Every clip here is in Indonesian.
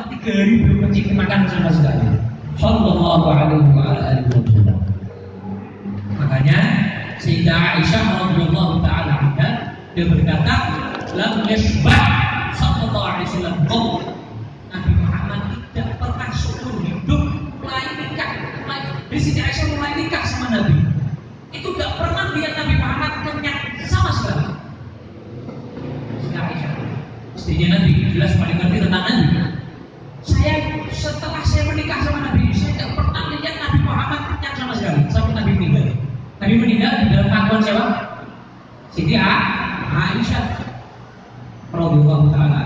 Hari belum mencicipi makan sama sekali. Sallallahu alaihi wa alihi wasallam. Makanya Sayyidah Aisyah radhiyallahu taala anha dia berkata, "Lam yashba' sallallahu alaihi wasallam Nabi Muhammad tidak pernah seumur hidup mulai nikah. Di sini Aisyah mulai nikah sama Nabi. Itu tidak pernah lihat Nabi Muhammad kenyang sama sekali. Sayyidah Aisyah. Istrinya Nabi jelas paling ngerti tentang Nabi. Saya setelah saya menikah sama Nabi, saya tidak pernah lihat Nabi Muhammad kenyang sama sekali sampai Nabi meninggal. Nabi meninggal di dalam pangkuan siapa? Siti Aisyah radhiyallahu taala.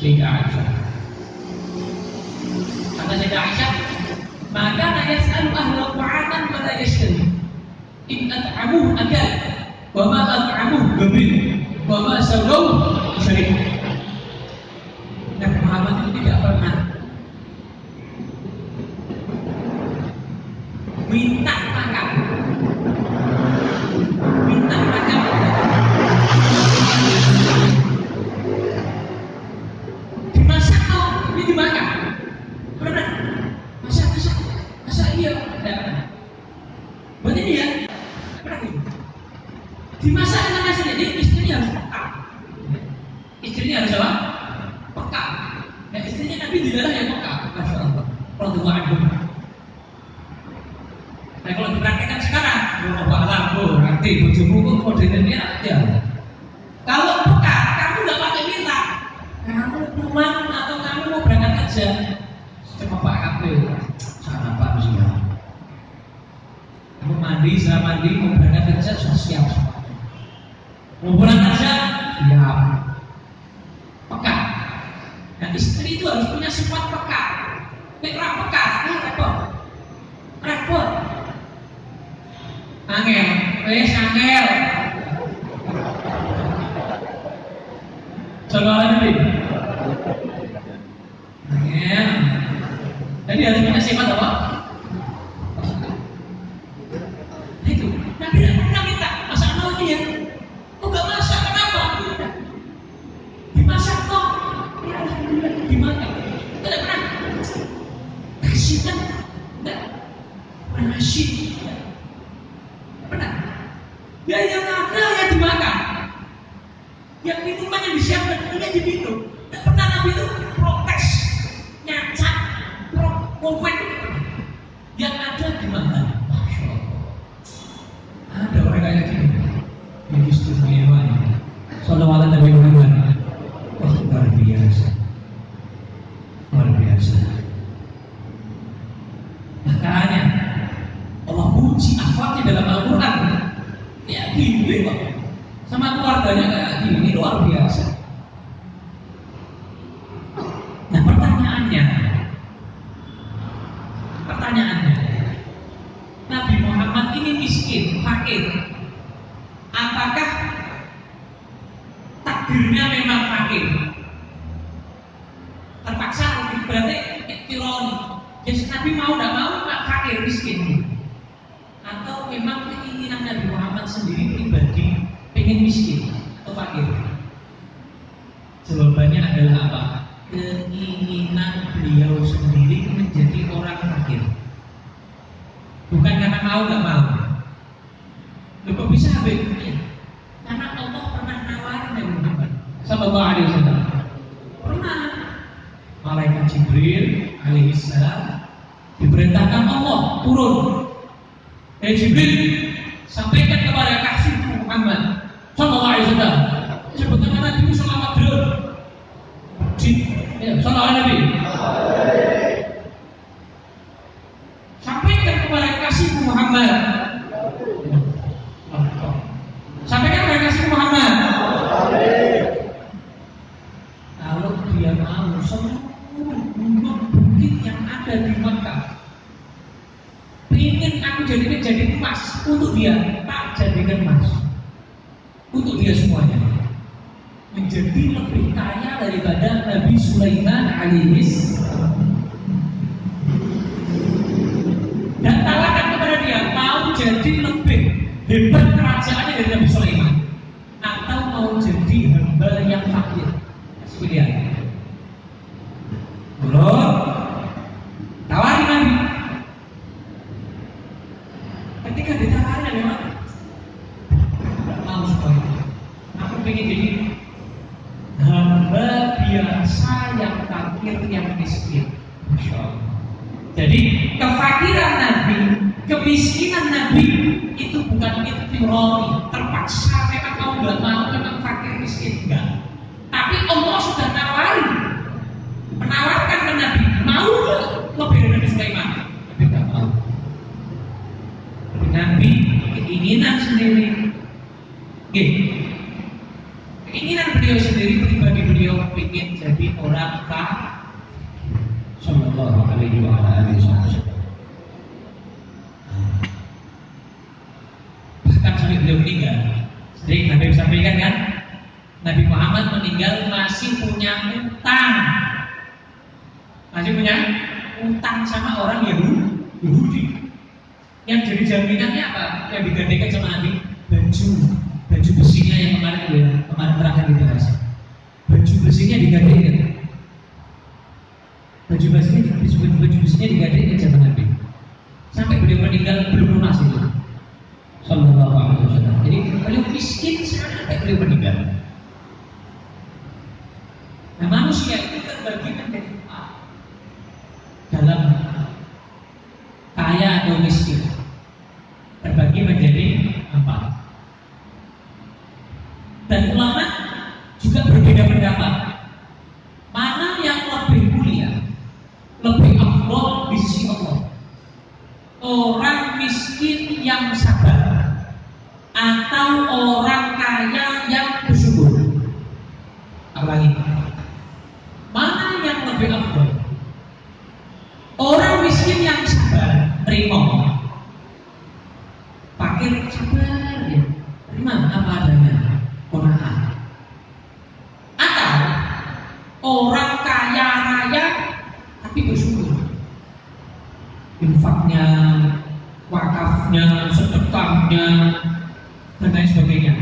Sayyidah Aisyah. Kata Sayyidah Aisyah, maka la yas'alu ahla ta'atan wa la yashtari. In at'amuhu akal, wa ma at'amuhu gabil, wa ma sawau syarib. Nabi Muhammad itu tidak pernah minta makan. Minta makan. Dimasak kok, ini dimakan. Pernah? Masak, masak, masak iya. Tidak pernah. Buat ini ya, tidak pernah gitu. Dimasak dengan nasi jadi istrinya harus peka. Istrinya harus apa? Peka. Nah istrinya Nabi tidak yang peka. Masya Allah. Rasulullah anhu. Nah kalau dipraktekkan sekarang, oh, Pak Lambo, nanti bujumu kok modelnya aja. Kalau peka, kamu nggak pakai minta. Pulang atau kamu mau berangkat kerja, cuma Pak Kapil, sarapan siap. Kamu mandi, setelah mandi, mau berangkat kerja, sudah siap. Mau pulang kerja, siap. Peka. Nah istri itu harus punya sifat peka. Nek ra peka, ah, repot. Repot. Angel, wes angel. Coba lagi. Angel. Jadi harus punya sifat apa? Nah, itu. Nabi tidak pernah minta masak lagi ya. Kok gak masak? Kenapa? Tidak. Dimasak kok. Ya alhamdulillah dimakan. Tidak pernah. Kasih kan? Tidak. Pernah kasih. Tidak. Pernah. Ya yang ada yang dimakan. Yang minuman yang disiapkan ini diminum. Tidak pernah Nabi itu protes, nyacat, pro, komen. Yang ada dimakan. Masya Allah. Ada orang kayak gini. Ini istimewa. Sallallahu Nabi Muhammad. Wah luar biasa. Luar biasa. Makanya Allah puji akhlaknya dalam Al-Quran. Ya gini kok. Sama keluarganya kayak gini luar biasa. Nah pertanyaannya, pertanyaannya, Nabi Muhammad ini miskin, fakir. Apakah takdirnya memang fakir? Terpaksa berarti tironi. Jadi Nabi mau tidak mau fakir miskin. Atau memang keinginan Nabi Muhammad sendiri pribadi pengen miskin atau fakir? Jawabannya adalah apa? Keinginan beliau sendiri menjadi orang fakir. Bukan karena mau nggak mau. Loh bisa Habib? Allah pernah nawarin Nabi Muhammad Sallallahu alaihi wasallam. Pernah. Malaikat Jibril alaihissalam diperintahkan Allah turun. Eh Jibril sampaikan kepada kasih Muhammad Sallallahu alaihi wasallam. Sebutkan Nabi itu selamat dulu. Ya, Sallallahu alaihi Sampaikan kepada kasih Muhammad Untuk dia Tak jadikan emas Untuk dia semuanya. Menjadi lebih kaya daripada Nabi Sulaiman alaihis dan tawarkan kepada dia mau jadi lebih hebat kerajaannya dari Nabi Sulaiman atau mau jadi hamba yang fakir. Kasih ketika ditawarkan memang tidak mau aku ingin jadi hamba biasa yang takdir yang miskin. Jadi kefakiran Nabi kemiskinan Nabi itu bukan itu terpaksa memang kamu nggak mau memang fakir miskin. miskin yang sabar atau orang lain sebagainya.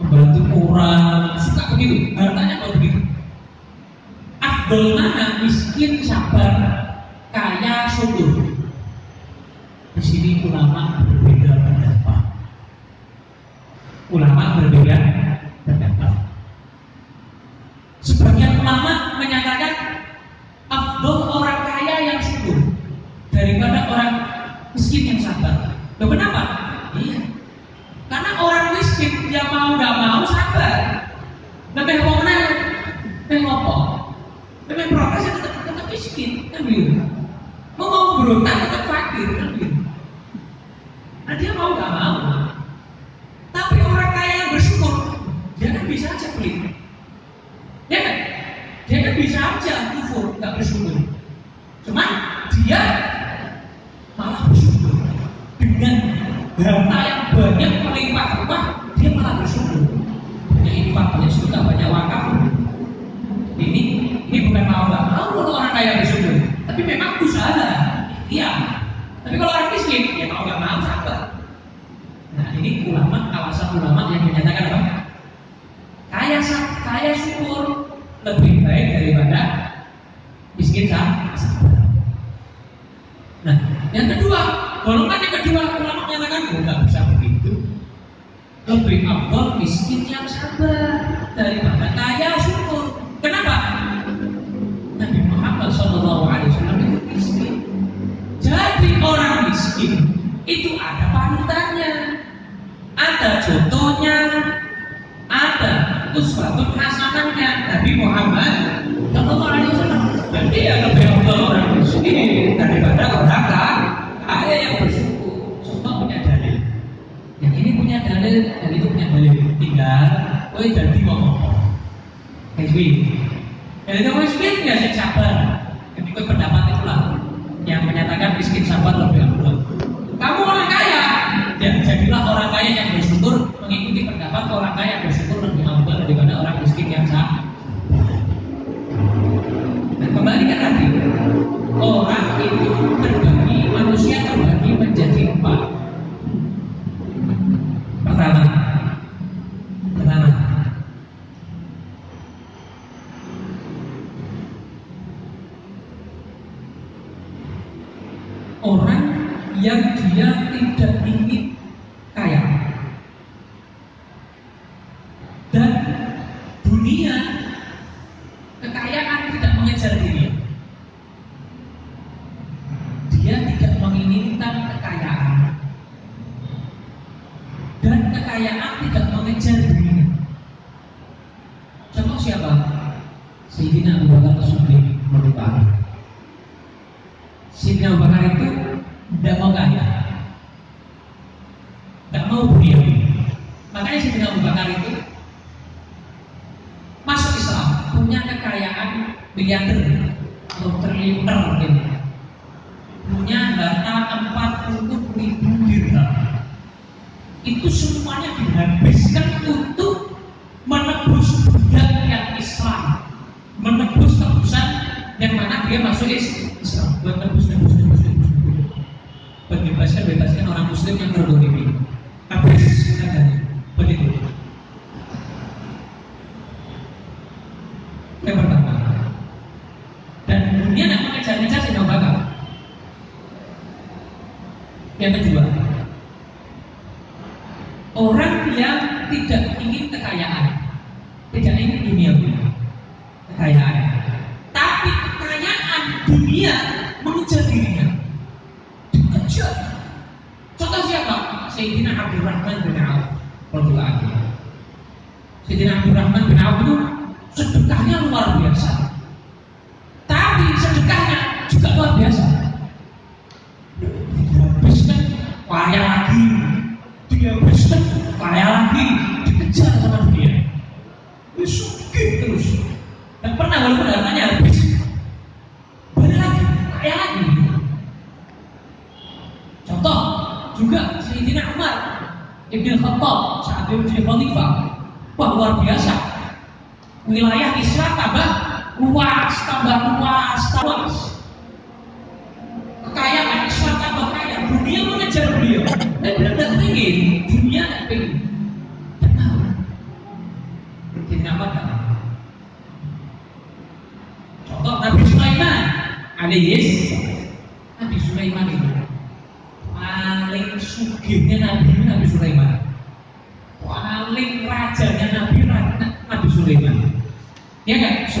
Membantu orang suka begitu. Hartanya kalau begitu. Abdul mana miskin sabar kaya syukur Iya. Tapi kalau orang miskin, ya mau nggak mau sabar. Nah ini ulama alasan ulama yang menyatakan apa? Kaya kaya syukur lebih baik daripada miskin sabar. Nah yang kedua golongan yang kedua ulama menyatakan oh, nggak bisa begitu lebih abal miskin yang sabar daripada dunia kekayaan tidak mengejar diri. Dia tidak menginginkan kekayaan. Dan kekayaan tidak mengejar diri. Contoh siapa? Sayyidina Abu Bakar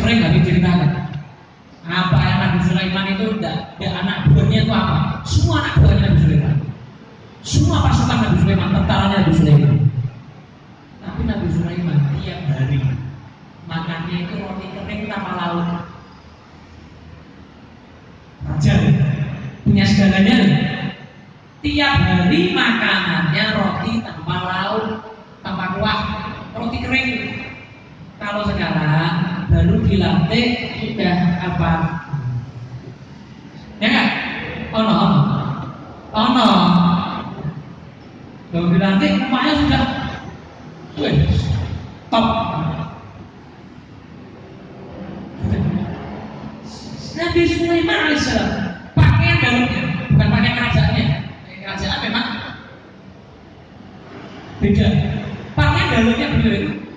sering Nabi diceritakan. apa yang Nabi Sulaiman itu da, da, anak buahnya itu apa? Semua anak buahnya Nabi Sulaiman. Semua pasukan Nabi Sulaiman tentaranya Nabi Sulaiman. Tapi Nabi Sulaiman tiap hari makannya itu roti kering tanpa lauk. Raja punya segalanya. Tiap hari makanannya roti tanpa lauk tanpa kuah roti kering. Kalau sekarang dilantik sudah apa? Ya enggak? Ono ono. Kalau dilantik emaknya sudah Wih, top. Nabi Sulaiman alaihissalam pakaian dalamnya bukan pakaian kerajaannya. Kerajaan memang beda. Pakaian dalamnya berbeda.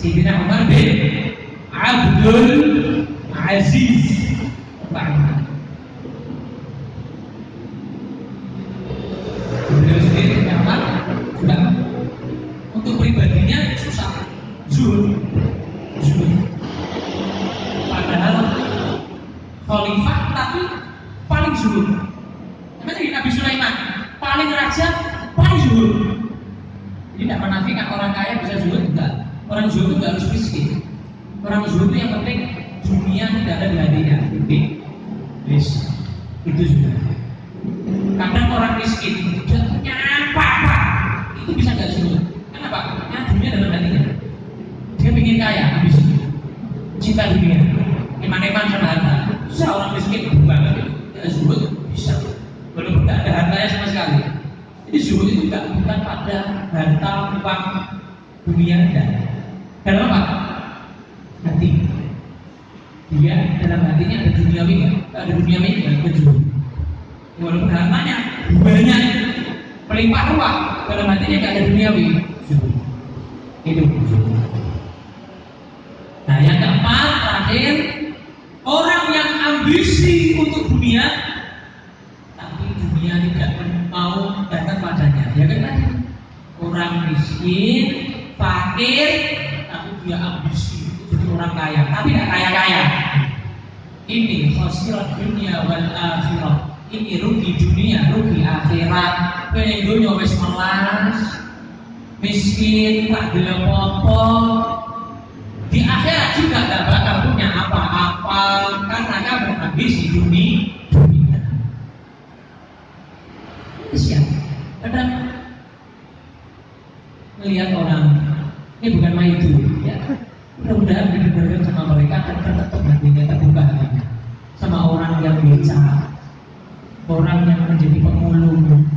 Sidina Umar bin Abdul habis di dunia dunia kadang melihat orang ini bukan main itu, ya. Mudah-mudahan didengarkan sama mereka akan tertutup hatinya terbuka sama orang yang bicara. Orang yang menjadi pemulung.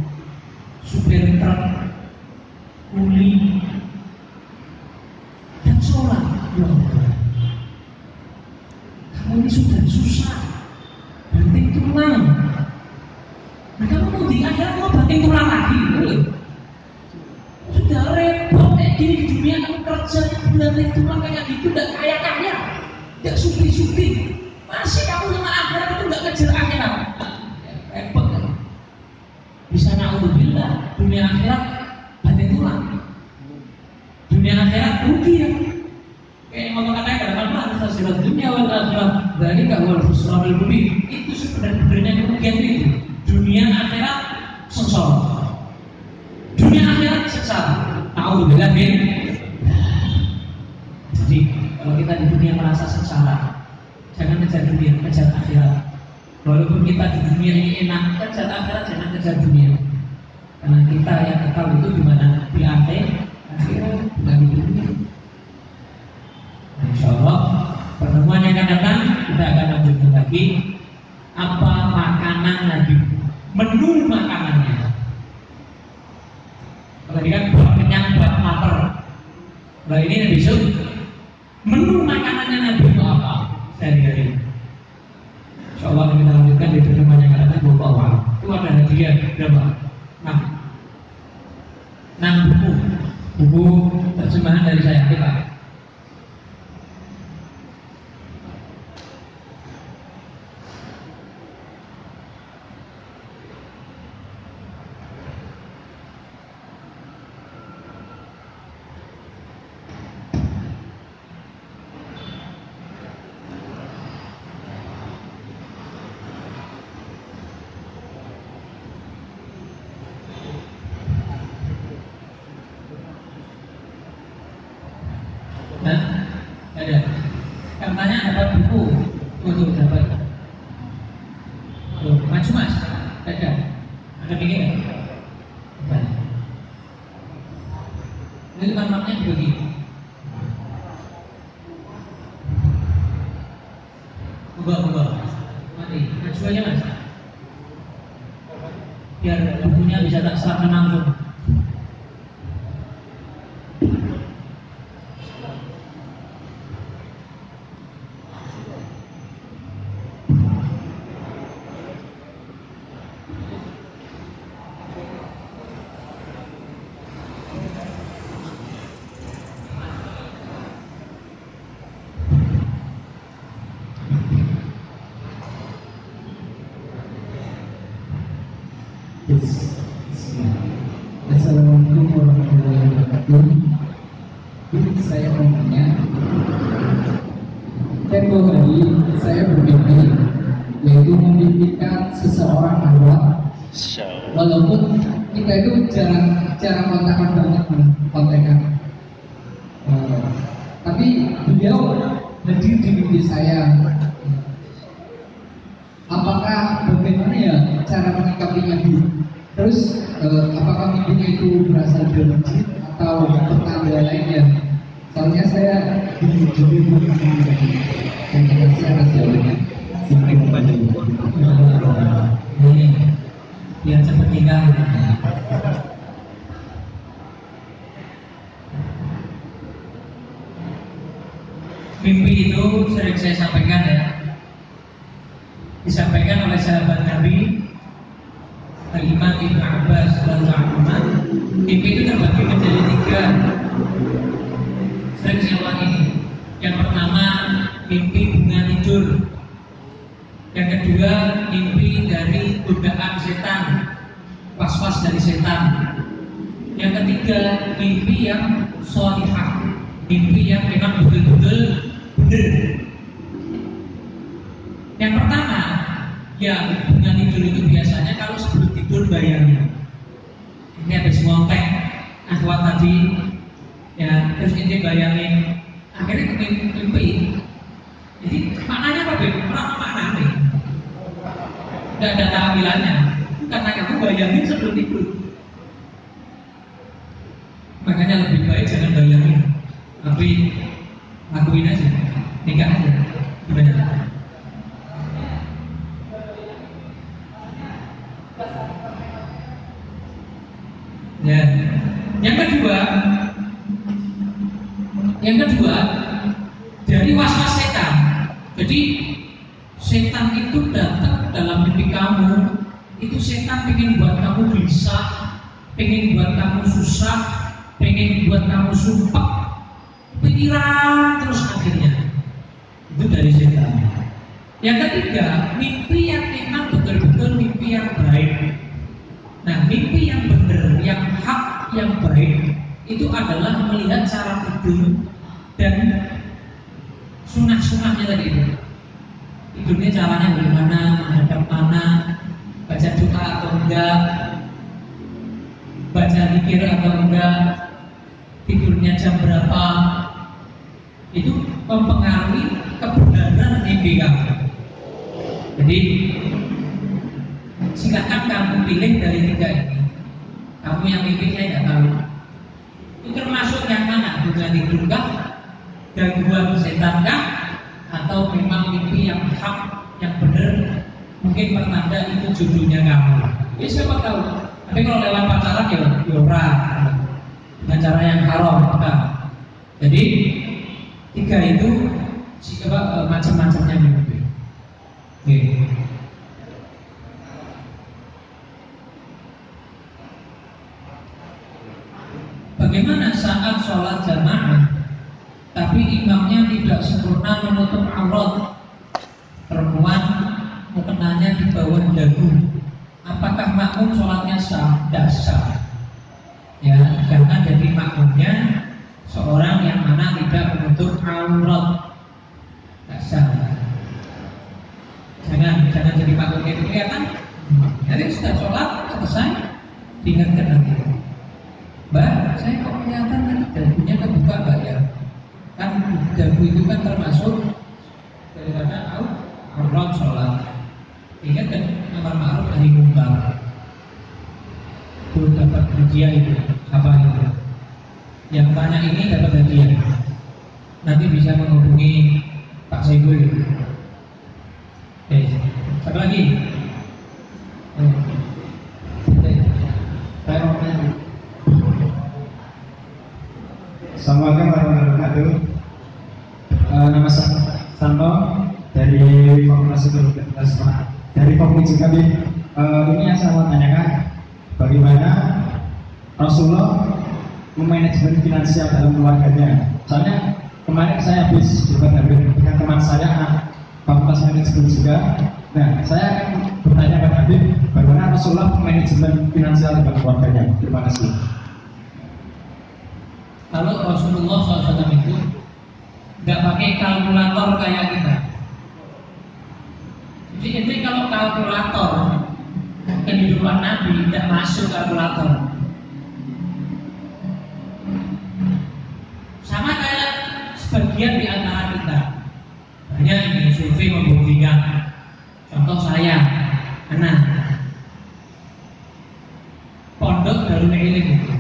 akhirat jangan kejar dunia. Karena kita yang kekal itu di mana di akhir akhirat bukan di dunia. Nah, insya Allah pertemuan yang akan datang kita akan lanjutkan lagi apa makanan Nabi, menu makanannya. Kalau tadi kan buat kenyang, buat mater. Nah ini Nabi Yusuf, menu makanannya Nabi itu apa Saya dengar ini. bagian berapa? Nah, nah buku, buku terjemahan dari saya, kita. saya bertanya tempo hari saya bermimpi yaitu memimpikan seseorang ahwat walaupun kita itu jarang jarang kontakan banyak kontakan uh, eh, tapi beliau hadir di mimpi saya. Apakah bagaimana ya cara menikapinya dulu terus uh, apakah mimpinya itu berasal dari masjid atau pertanda lainnya? Soalnya saya di jadi dan kasih atas jawabannya ini cepat nikah mimpi itu sering saya sampaikan ya. Disampaikan oleh sahabat Nabi Al-Imam Ibn Abbas radhiyallahu mimpi itu terbagi menjadi tiga. Sering saya ulangi yang pertama mimpi bunga tidur. Yang kedua mimpi dari godaan setan. Was-was dari setan. Yang ketiga mimpi yang solihah. Mimpi yang memang betul-betul benar. Yang pertama, ya dengan tidur itu biasanya kalau sebelum tidur bayangin. Ini habis ngotek, akhwat tadi, ya terus ini bayangin, akhirnya mimpi. Jadi maknanya apa be? Orang makna nih. Tidak ada tampilannya. Karena kamu bayangin sebelum tidur. Makanya lebih baik jangan bayangin, tapi lakuin aja nikah aja gimana ya yang kedua yang kedua dari was-was setan jadi setan itu datang dalam mimpi kamu itu setan pengen buat kamu gelisah pengen buat kamu susah pengen buat kamu sumpah. Pikiran terus akhirnya. Itu dari setan. Yang ketiga mimpi yang memang betul-betul mimpi yang baik. Nah mimpi yang benar yang hak yang baik itu adalah melihat cara tidur dan sunah-sunahnya tadi itu. Tidurnya caranya bagaimana menghadap mana baca doa atau enggak baca zikir atau enggak tidurnya jam berapa itu mempengaruhi kebenaran mimpi kamu. Jadi silakan kamu pilih dari tiga ini. Kamu yang mimpi saya tidak tahu. Itu termasuk yang mana? Bukan tidurkah? Gangguan setan kah? Atau memang mimpi yang hak, yang benar? Mungkin pertanda itu judulnya kamu. Ya siapa tahu. Tapi kalau lewat pacaran ya, ya dengan cara yang haram. Nah, jadi tiga itu siapa macam-macamnya mimpi. Oke. Bagaimana saat sholat jamaah tapi imamnya tidak sempurna menutup aurat perempuan dagu. Apakah makmum sholatnya sah? Tidak sah. Ya karena jadi makmumnya seorang yang mana tidak menutup aurat. Tidak sah. Jangan jangan jadi makmumnya itu kelihatan. Jadi sudah sholat selesai diingatkan nanti Mbak, saya kok kelihatan tadi dagunya kebuka mbak ya? Kan dagu itu kan termasuk daripada aurat sholat. Ingat kan amar ma'ruf nahi munkar. Belum dapat hadiah itu apa itu? Yang tanya ini dapat hadiah. Nanti bisa menghubungi Pak Saiful. Oke, satu lagi. Saya mau tanya. Assalamualaikum warahmatullahi wabarakatuh. Uh, nama saya Santo dari Fakultas Universitas dari Fakultas kami. Uh, ini yang saya mau tanyakan, bagaimana Rasulullah memanajemen finansial dalam keluarganya. Soalnya kemarin saya habis debat dengan teman saya Fakultas Manajemen juga. Nah, saya akan bertanya kepada Habib, bagaimana Rasulullah manajemen finansial dalam keluarganya. Terima kasih. Kalau Rasulullah SAW itu nggak pakai kalkulator kayak kita. Jadi kalau kalkulator kehidupan Nabi tidak masuk kalkulator. Sama kayak sebagian di antara kita. Banyak ini survei membuktikan. Contoh saya, anak pondok Ilim itu,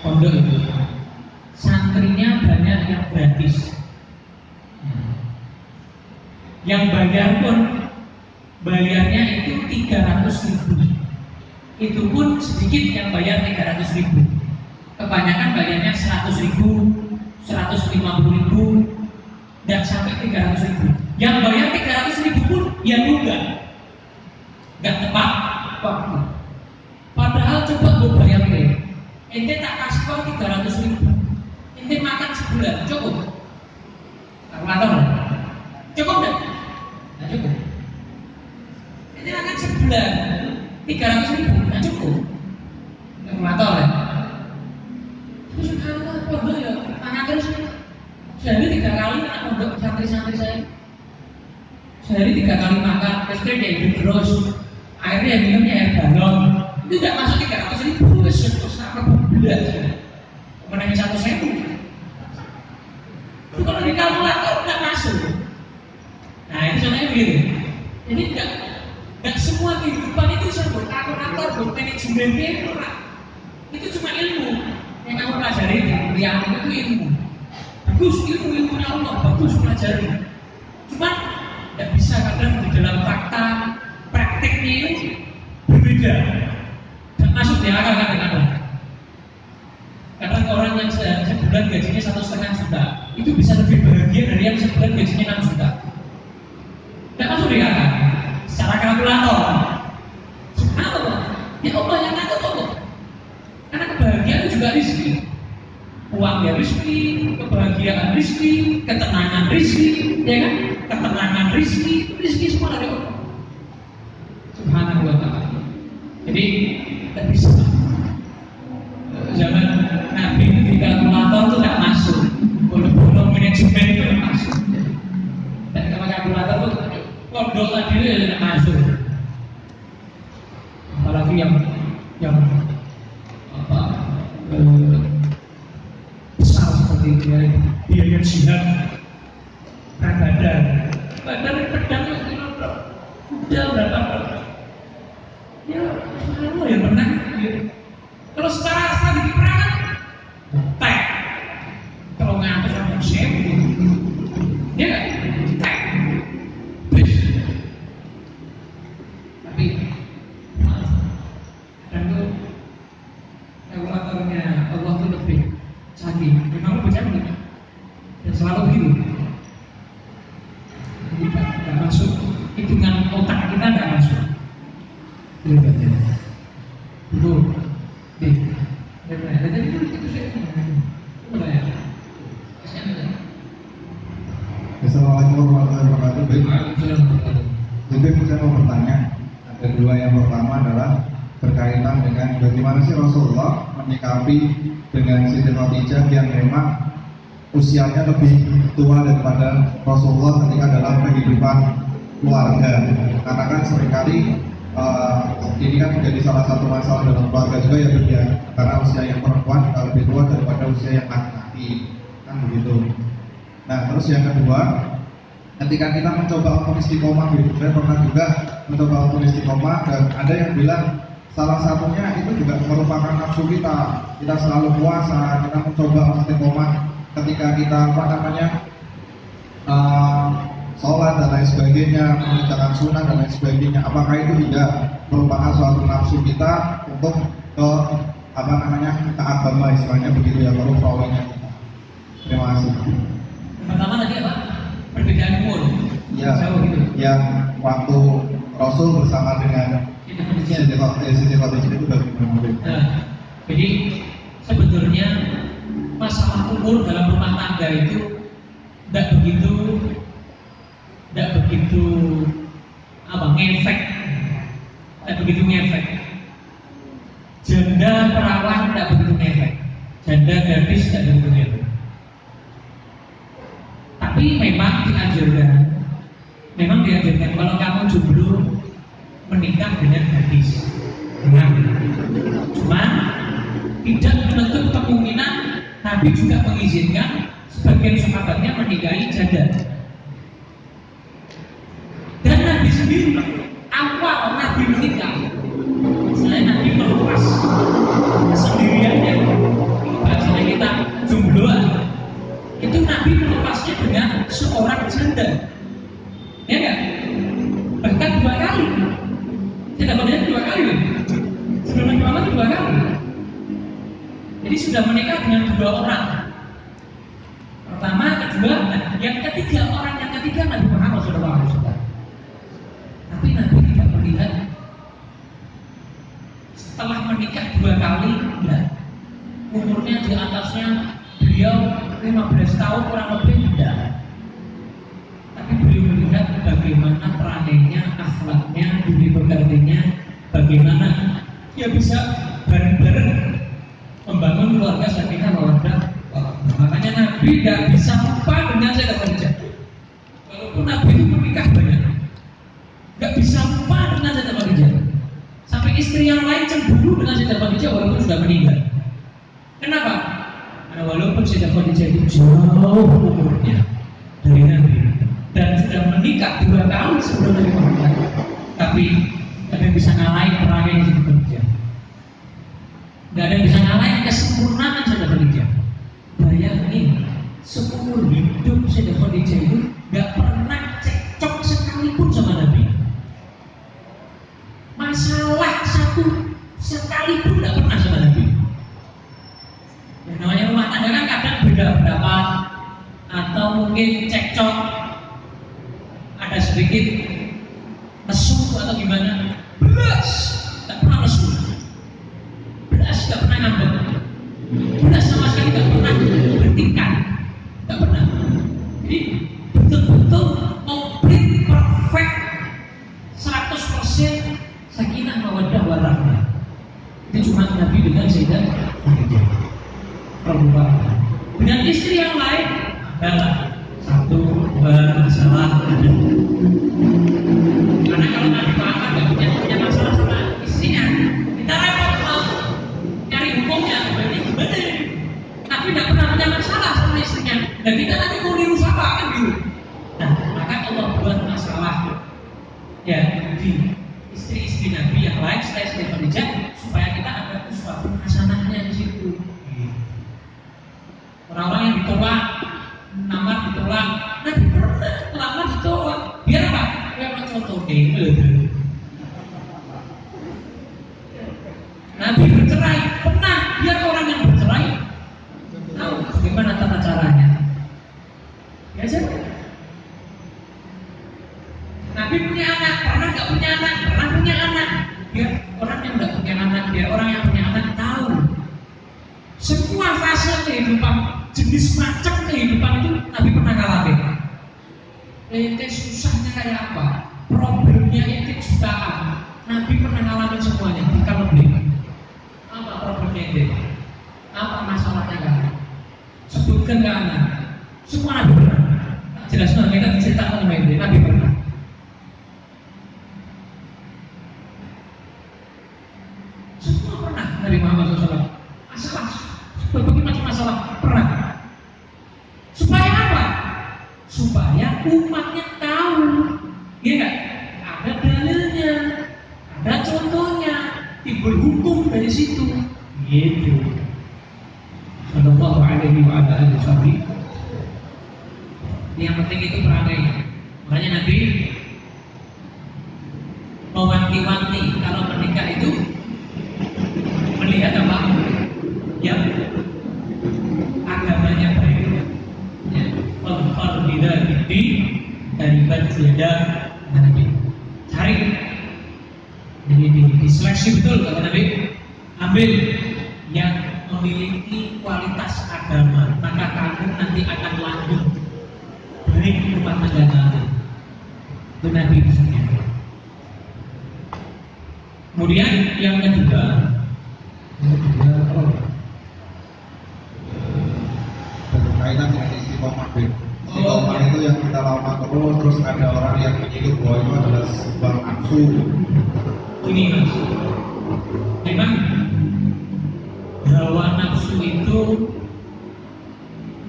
pondok itu, santrinya banyak yang gratis. Yang bayar pun bayarnya itu 300 ribu. Itu pun sedikit yang bayar 300 ribu. Kebanyakan bayarnya 100 ribu, 150 ribu, dan sampai 300 ribu. Yang bayar 300 ribu pun ya juga nggak tepat waktu. Padahal coba gue bayangin, ente tak kasih kau 300 ribu, ente makan sebulan cukup. Kalkulator, cukup deh, nggak cukup. Ente makan sebulan 300 ribu, nggak cukup. Kalkulator ya. Terus kalau pondok ya, tangan terus sehari tiga kali anak pondok santri-santri saya sehari tiga kali makan terus dia hidup terus airnya minumnya air galon itu tidak masuk tiga ratus ribu wes sama bulan menangis satu sewu itu kalau di kalkulator tidak masuk nah itu contohnya begitu jadi tidak tidak semua kehidupan itu bisa kalkulator buat manajemen itu itu cuma ilmu yang kamu pelajari di itu ilmu ilmu ilmunya Allah bagus pelajari. Cuma tidak bisa kadang di dalam fakta prakteknya itu berbeda dan masuk di akal kadang-kadang. Kadang orang yang sebulan gajinya satu setengah juta itu bisa lebih bahagia dari yang sebulan gajinya enam juta tidak masuk di akal secara kalkulator subhanallah ya Allah yang ngatur Allah karena kebahagiaan itu juga rezeki uang ya rezeki kebahagiaan rezeki ketenangan rezeki ya kan? Ketenangan rezeki rezeki semua dari Allah. Subhanahu wa ta'ala. Jadi tidak bisa zaman Nabi di kalkulator itu tidak masuk. Bolong-bolong manajemen itu tidak masuk. Dan kalau kalkulator itu pondok tadi itu tidak masuk apalagi yang yang apa eh, besar seperti itu ya biaya jihad badan badan pedang udah berapa ya Allah ya menang ya. kalau secara strategi perang tek kalau ngatur sama chef ya kan tek Terus. tapi dan tuh kalkulatornya Allah tuh lebih canggih memang lebih canggih dan selalu begitu kita nggak masuk hitungan otak kita nggak masuk itu baca itu di jadi itu itu saya apa ya Assalamualaikum warahmatullahi wabarakatuh. Jadi saya mau bertanya. Ada dua yang pertama adalah berkaitan dengan bagaimana sih Rasulullah menyikapi dengan Siti Khadijah yang memang usianya lebih tua daripada Rasulullah ketika dalam kehidupan keluarga. Karena kan sering kali uh, ini kan menjadi salah satu masalah dalam keluarga juga ya beda. Karena usia yang perempuan lebih tua daripada usia yang laki-laki, kan begitu. Nah terus yang kedua, ketika kita mencoba untuk istiqomah gitu, saya pernah juga mencoba untuk istiqomah dan ada yang bilang salah satunya itu juga merupakan nafsu kita. Kita selalu puasa, kita mencoba istiqomah ketika kita apa namanya uh, sholat dan lain sebagainya, mengerjakan sunnah dan lain sebagainya. Apakah itu tidak merupakan suatu nafsu kita untuk ke apa namanya ke agama istilahnya begitu ya, baru perawannya kita. Terima kasih. pertama tadi apa perbedaan umur Ya, gitu yang waktu Rasul bersama dengan. Siti Khadijah Siti Khadijah itu bagaimana? Nah, jadi sebetulnya masalah umur dalam rumah tangga itu tidak begitu tidak begitu apa ngefek. Tidak begitu ngefek. Janda perawan tidak begitu ngefek. Janda gadis tidak begitu ngefek. Tapi memang dianjurkan. Memang dianjurkan. Kalau kamu jomblo menikah dengan gadis. Dengan cuma tidak menutup kemungkinan Nabi juga mengizinkan sebagian sahabatnya menikahi janda. Nabi sendiri awal Nabi menikah, selain Nabi melepas kesendiriannya, bahasa kita jombloan, itu Nabi melepasnya dengan seorang janda. Ya enggak? Bahkan dua kali. Tidak benar dua kali. Sebelum Nabi Muhammad dua kali. Jadi sudah menikah dengan dua orang. Pertama, kedua, yang ketiga bagaimana dia bisa bareng-bareng membangun keluarga sakinah mawaddah Makanya Nabi tidak bisa lupa dengan Sayyidah Khadijah. Walaupun Nabi itu menikah banyak, nggak bisa lupa dengan Sayyidah Khadijah. Sampai istri yang lain cemburu dengan Sayyidah Khadijah walaupun sudah meninggal. Kenapa? Karena walaupun Sayyidah Khadijah itu jauh umurnya dari Nabi dan sudah menikah dua tahun sebelum Nabi tapi yang bisa ngalahin perangai Sayyidah Khadijah. Gak ada yang bisa ngalahin kesempurnaan Sayyidah Khadijah. Bayangin, seumur hidup Sayyidah Khadijah itu gak pernah cekcok sekalipun sama Nabi. Masalah satu sekalipun ente susahnya kayak apa? Problemnya ente jutaan Nabi pernah ngalamin semuanya bukan lebih apa problemnya ente? Apa masalahnya kan sebutkan ke anak semua Nabi pernah. Jelas kita diceritakan sama ente. Nabi pernah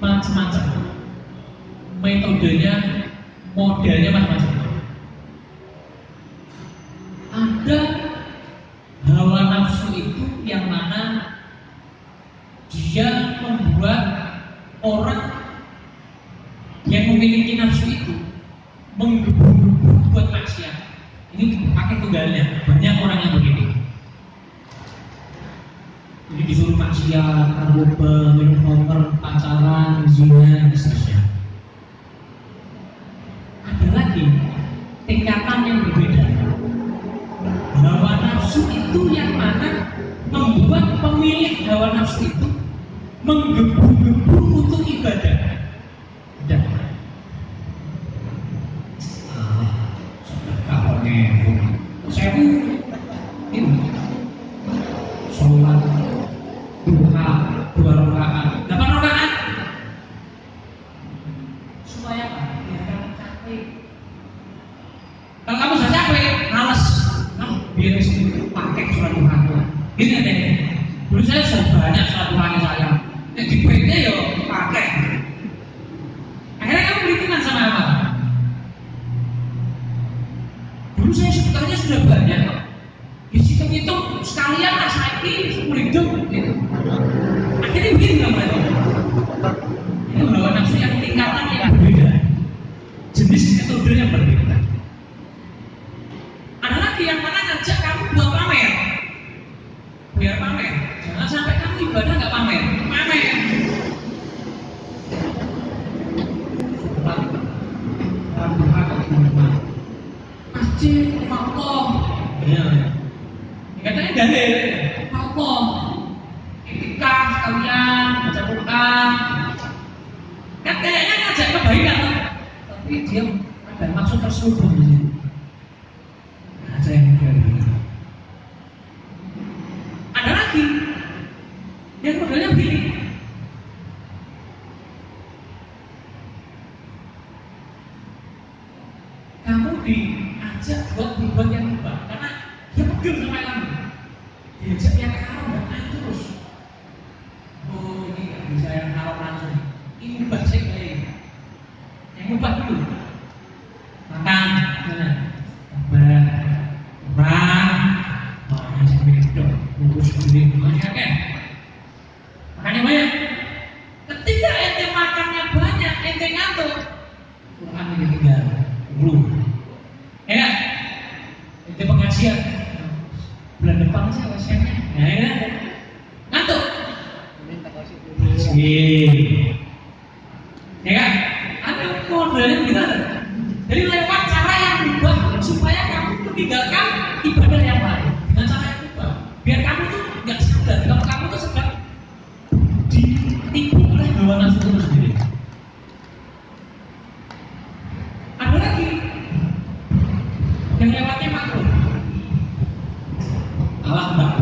macam-macam. Metodenya modelnya macam-macam. Ada hawa nafsu itu yang mana dia membuat orang yang memiliki nafsu itu menggebu-gebu buat maksiat. Ini pakai tunggalnya. Banyak orang yang begini. Jadi disuruh maksiat narkoba seterusnya. Ada lagi tingkatan yang berbeda. Hawa nafsu itu yang mana membuat pemilik hawa nafsu itu menggebu ibadah nggak pamer. Pamer. Masjid Allah iya. katanya dalil. Allah ketika sekalian baca Quran. halaman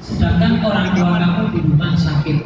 sedangkan orang tua kamu di rumah sakit.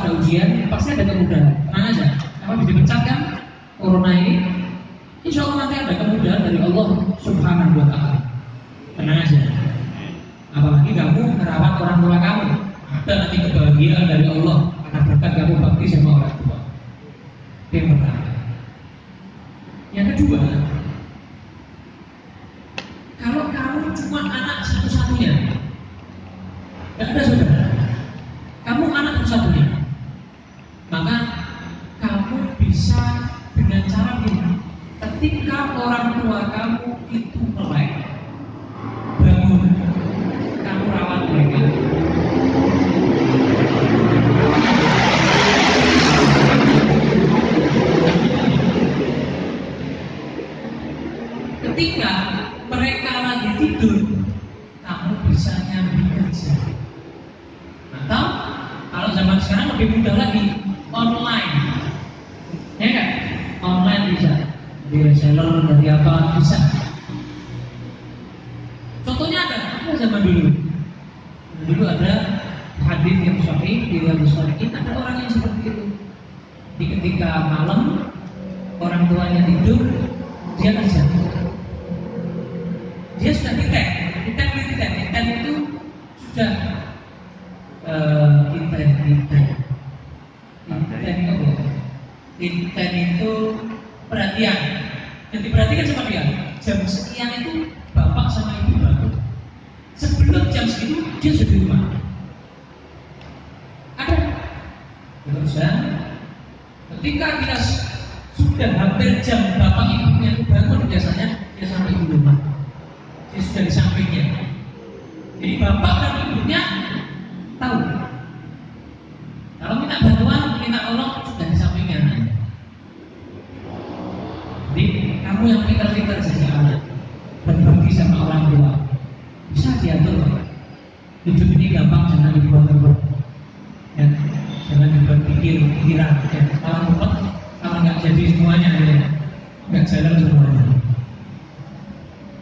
ada ujian pasti ada kemudahan. Tenang aja. Apa bisa dipecat kan corona ini insya Allah nanti ada kemudahan dari Allah subhanahu wa ta'ala. Tenang aja. Apalagi kamu merawat orang tua kamu. Dan nanti kebahagiaan dari Allah.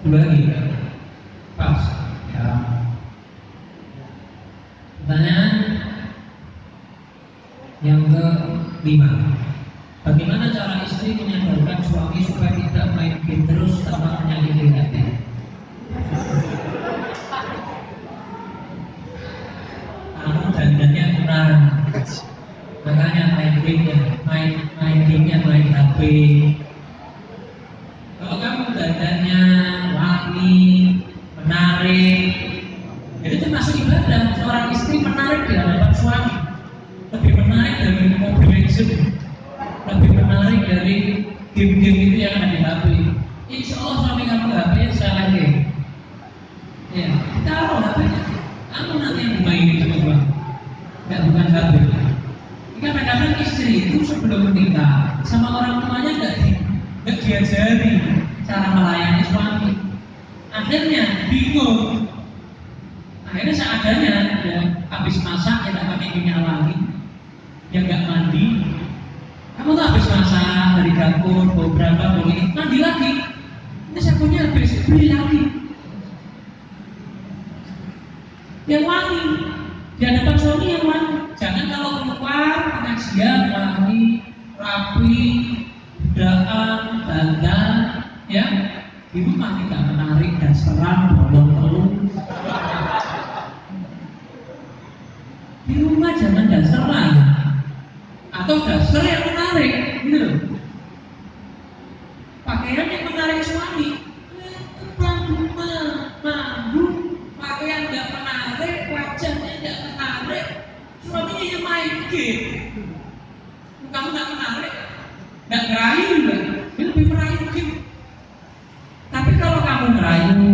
kembali. Pas. Ya. Pertanyaan yang ke lima bagaimana cara istri menyadarkan suami supaya tidak main game terus tanpa menyakiti hati kamu jaminannya kurang. Makanya main game main main game main HP pakaian yang menarik suami. Mambu pakaian gak menarik wajahnya gak menarik. Suaminya yang main game. Kamu gak menarik? Gak ngerayu dia lebih merayu game. Tapi kalau kamu ngerayu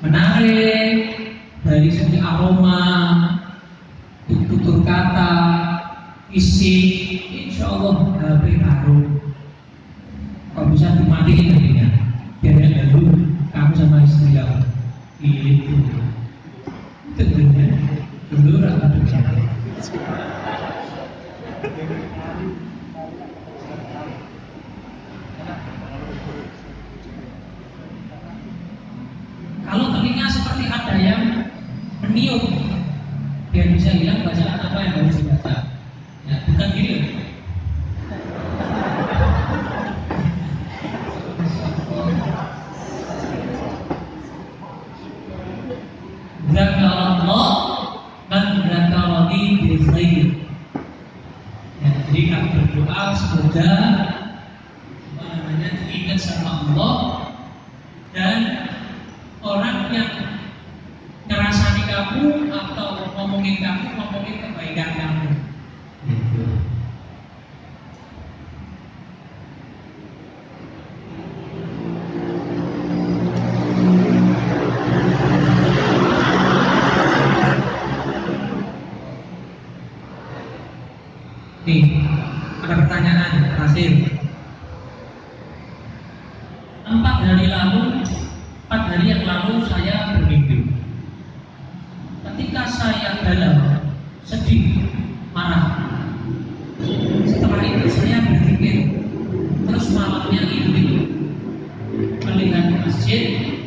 menarik dari segi aroma tutur kata isi insya Allah Nih, ada pertanyaan terakhir. Empat hari lalu, empat hari yang lalu saya bermimpi. Ketika saya dalam sedih, marah, setelah itu saya berpikir, terus malamnya ini melihat masjid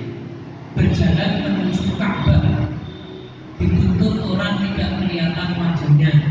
berjalan menuju Ka'bah dituntut orang tidak kelihatan wajahnya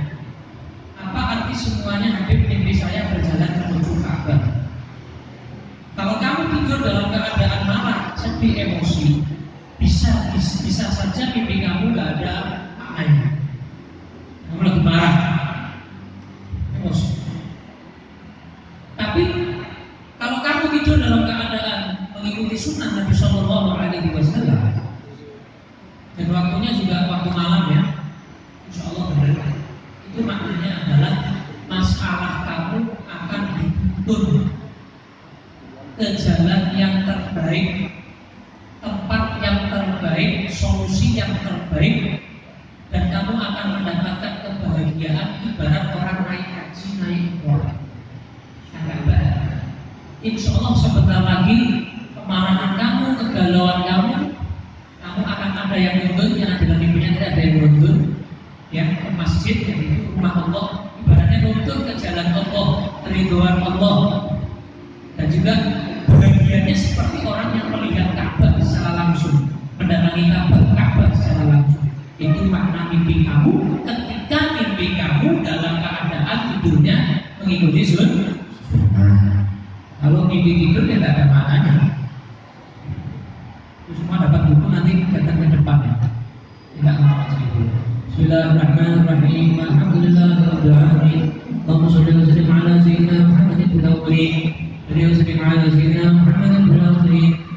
pernah mimpi kamu ketika mimpi kamu dalam keadaan tidurnya mengikuti sun Kalau mimpi tidur ya tidak ada maknanya. Itu semua dapat buku nanti datang ke depan ya. Tidak ngawas itu. Bismillahirrahmanirrahim. Alhamdulillahirobbilalamin. Allahumma sholli wa sallim ala sayyidina Muhammadin fil. Beliau sallim ala sayyidina Muhammadin fil.